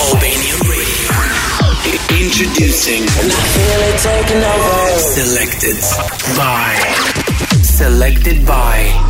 Albanian Radio. Introducing. Selected by. Selected by.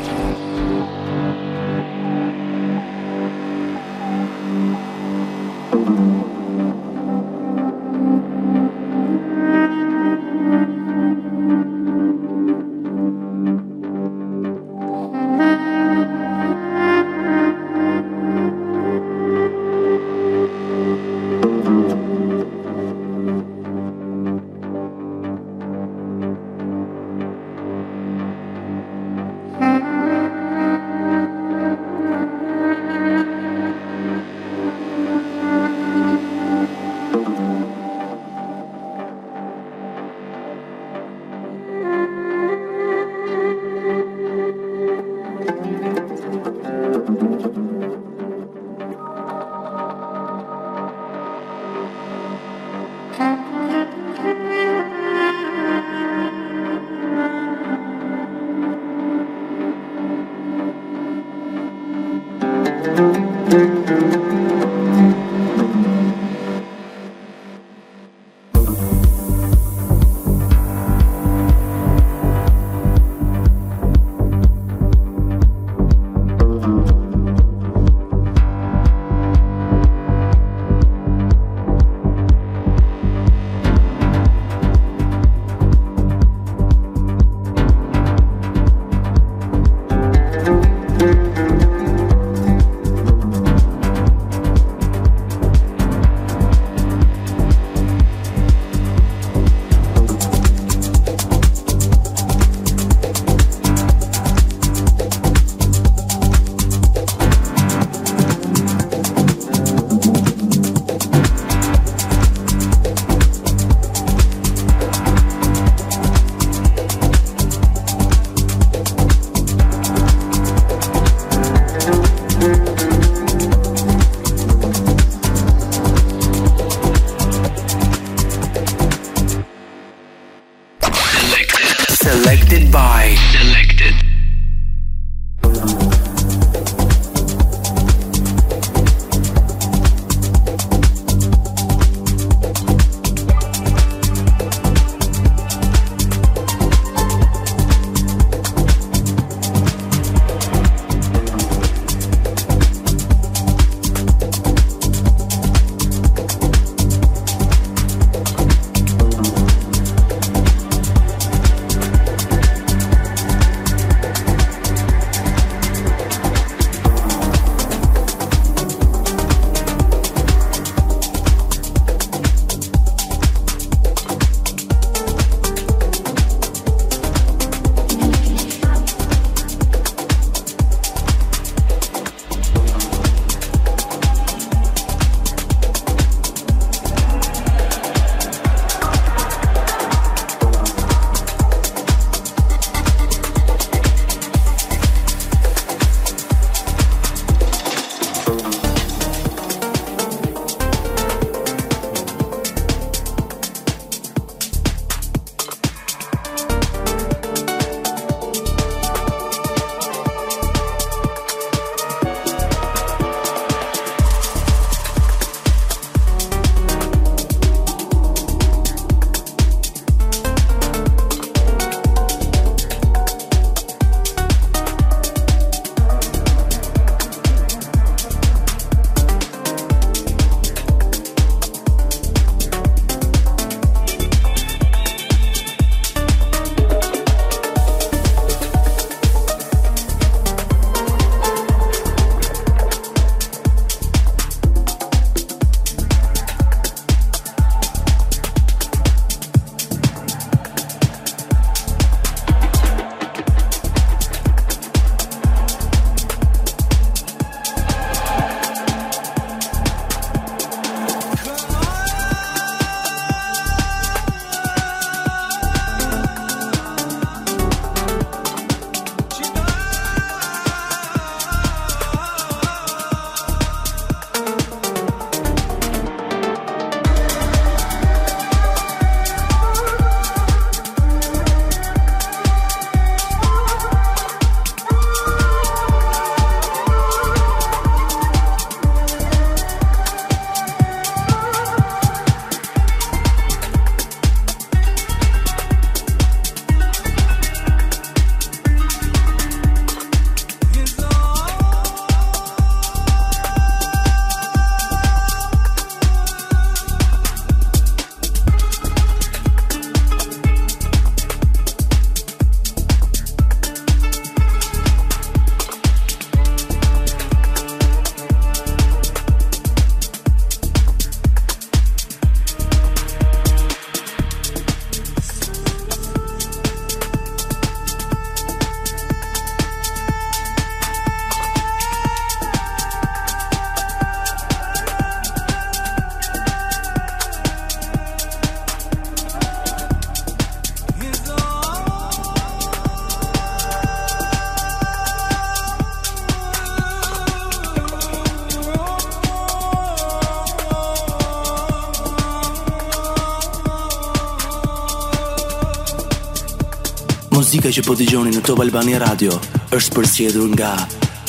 Muzika që po dëgjoni në Top Albania Radio është përsëritur nga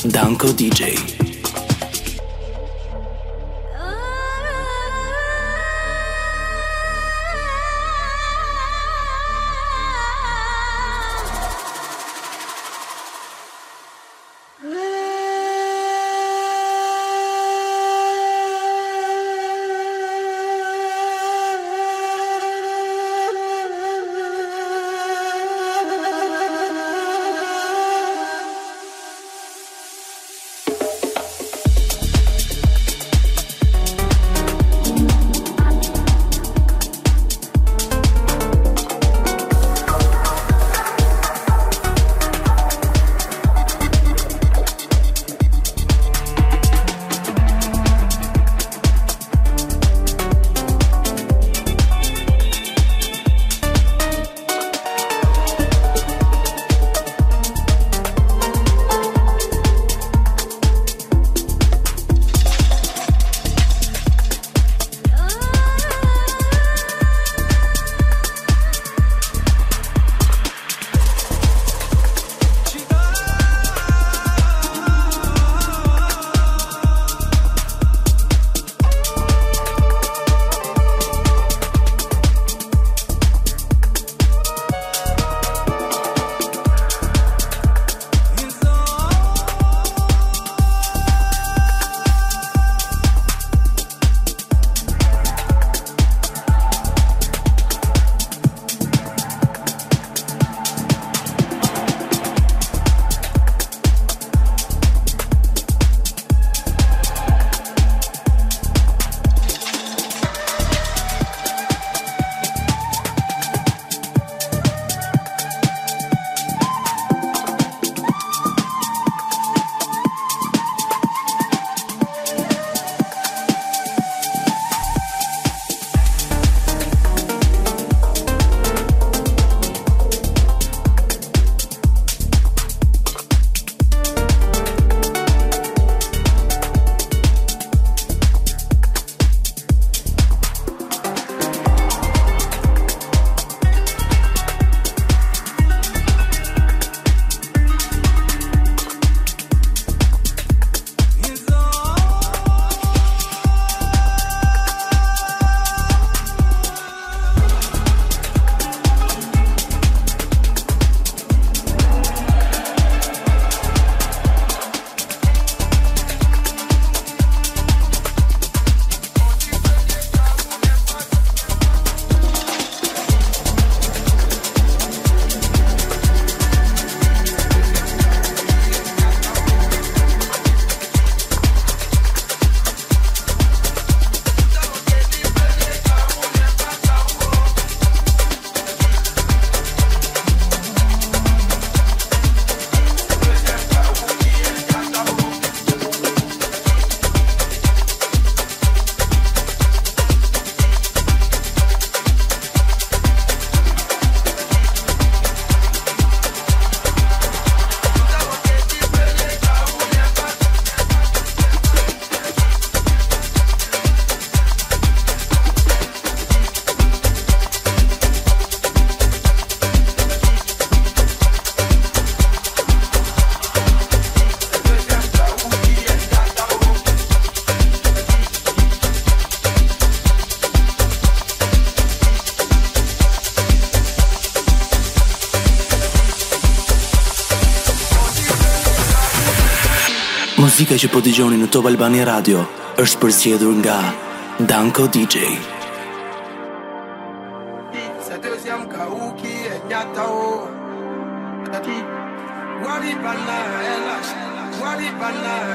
Danko DJ. Muzika që po dëgjoni në Top Albania Radio është përzgjedhur nga Danko DJ. Sa të jam ka uki e njata o Wari bana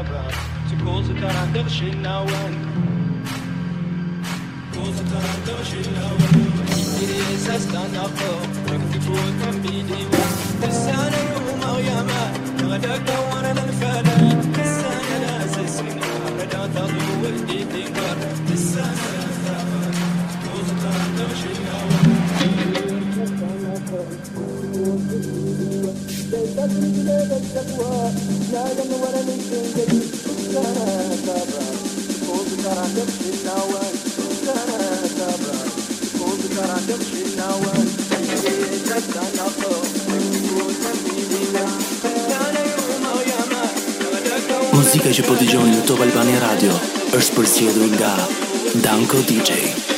about goals that I that I It is a stand up When the can be the one The sun and the moon are yama Now I don't know what I'm gonna The sun and I say I don't know what you think of The sun and that I never should know تجري بلاد التقوى نالا ولا من تنجلي سكرها تبرا اذكر تمشي النوال سكرها تبرا اذكر تمشي النوال تبدا نقوم وتنبيلنا Muzika që po dëgjoni në Top Albani Radio është përsjedhur nga Danko DJ.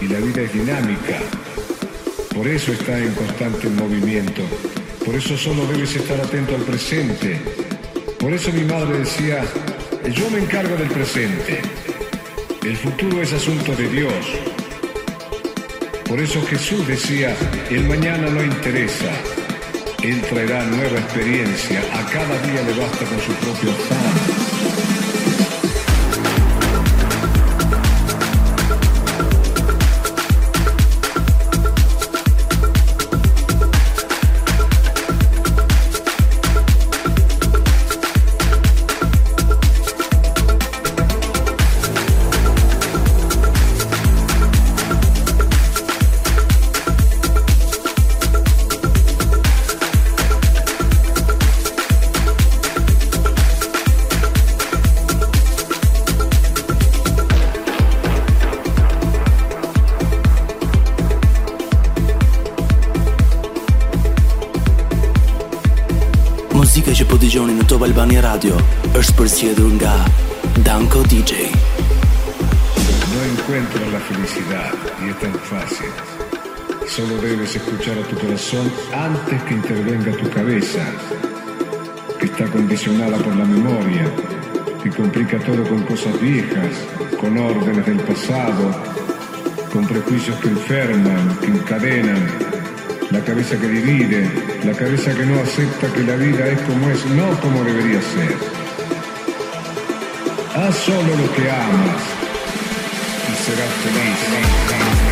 Y la vida es dinámica. Por eso está en constante movimiento. Por eso solo debes estar atento al presente. Por eso mi madre decía, yo me encargo del presente. El futuro es asunto de Dios. Por eso Jesús decía, el mañana no interesa. Él traerá nueva experiencia. A cada día le basta con su propio afán. Albania Radio është përzgjedhur nga Danko DJ. No encuentro la felicidad y es tan fácil. Solo debes escuchar a tu corazón antes que intervenga tu cabeza, que está condicionada por la memoria, que complica todo con cosas viejas, con órdenes del pasado, con prejuicios que enferman, que encadenan, la cabeza que divide, la cabeza que no acepta que la vida es como es, no como debería ser. Haz solo lo que amas y serás feliz.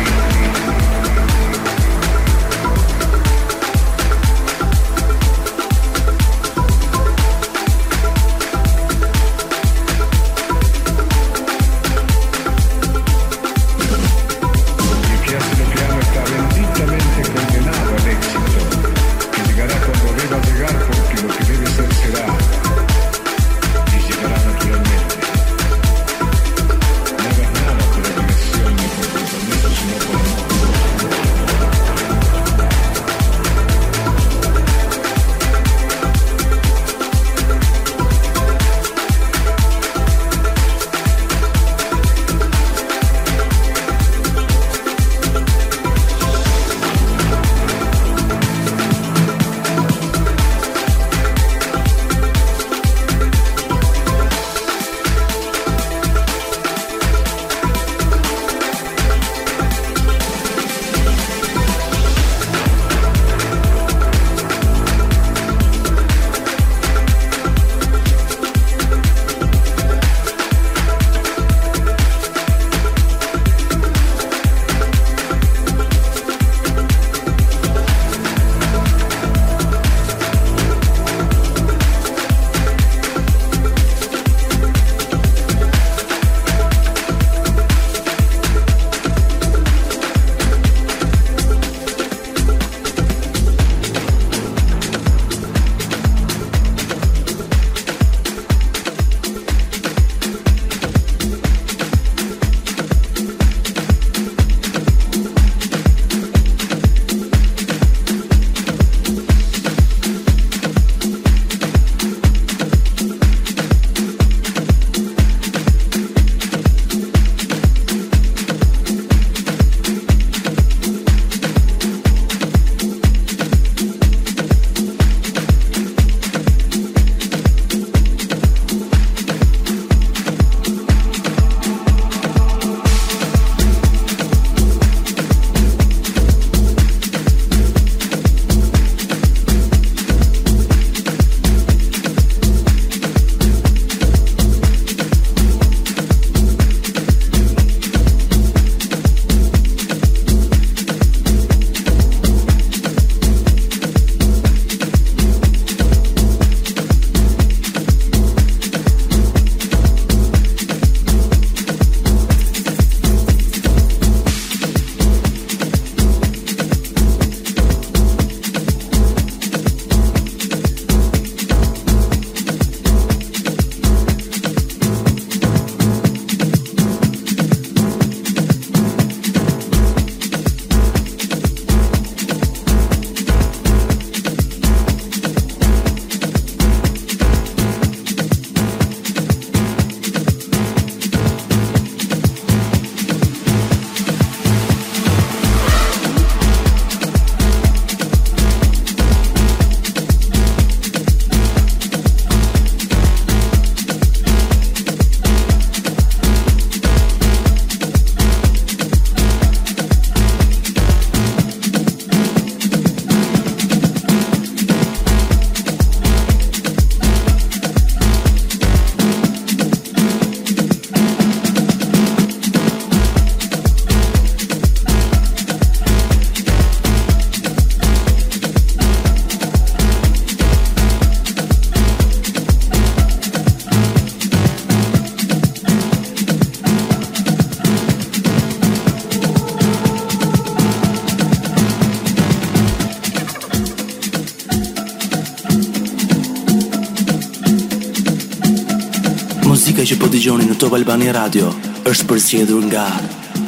Dëgjoni në Top Albania Radio është përzgjedhur nga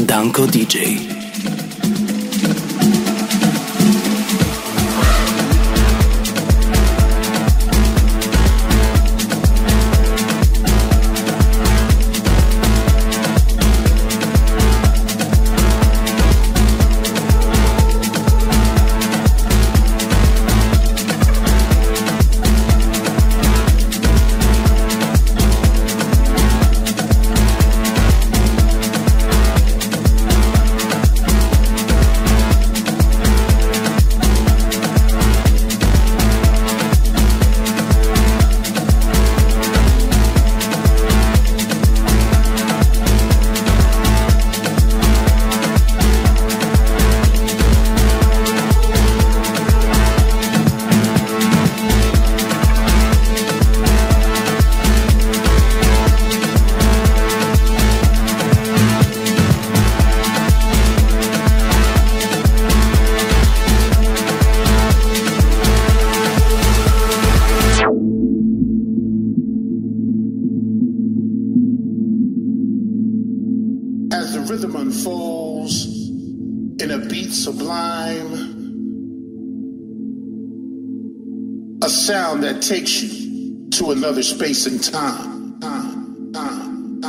Danko DJ. In a beat sublime, a sound that takes you to another space and time. time.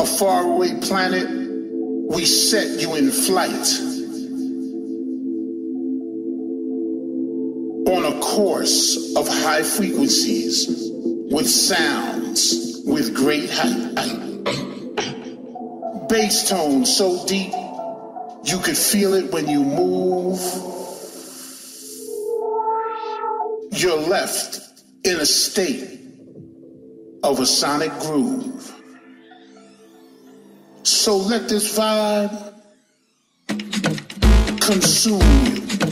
A faraway planet, we set you in flight. On a course of high frequencies with sounds with great height. Bass tone so deep you could feel it when you move. You're left in a state of a sonic groove. So let this vibe consume you.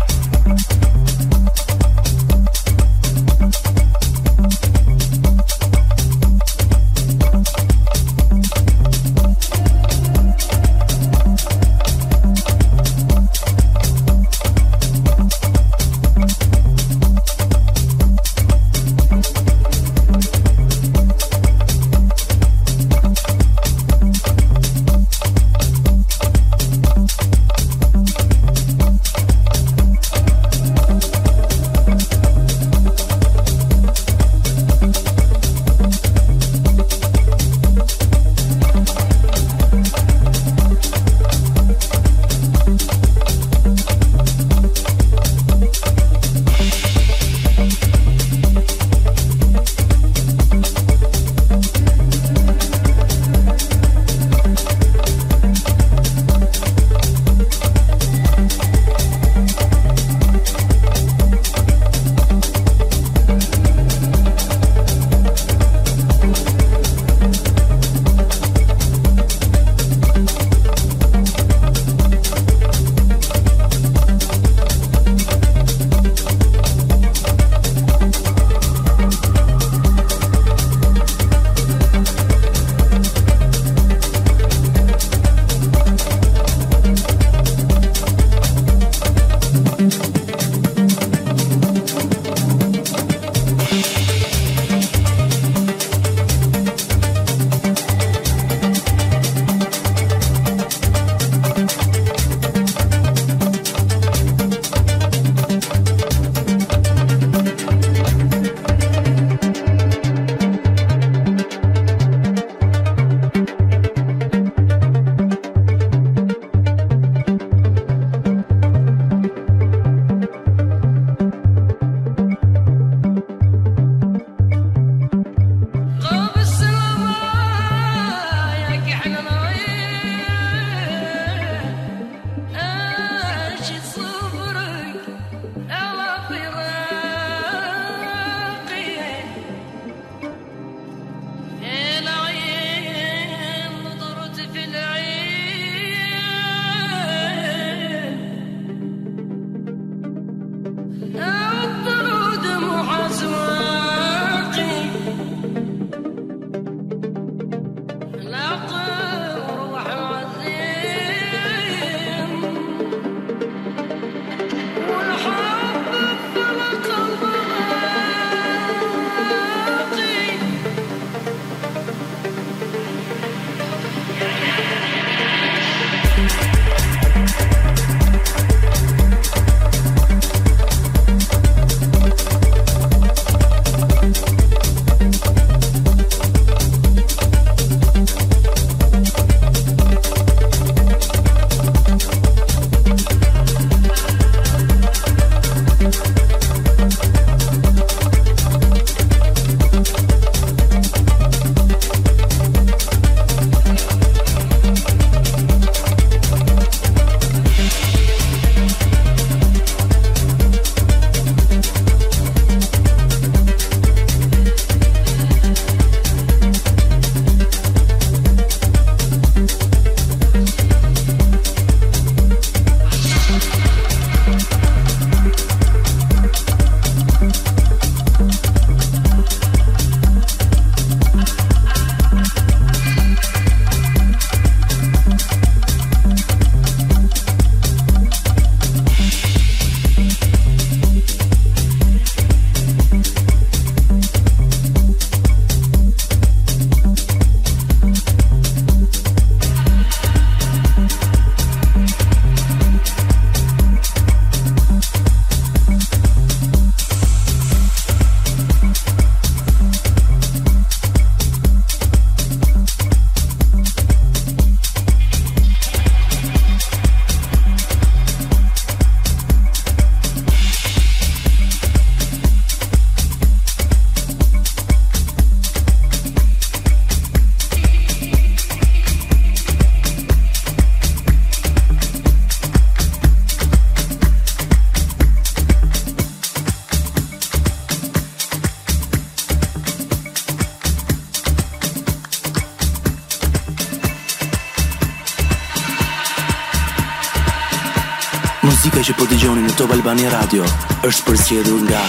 që po dëgjoni në Top Albani Radio është përzgjedhur nga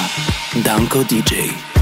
Danko DJ.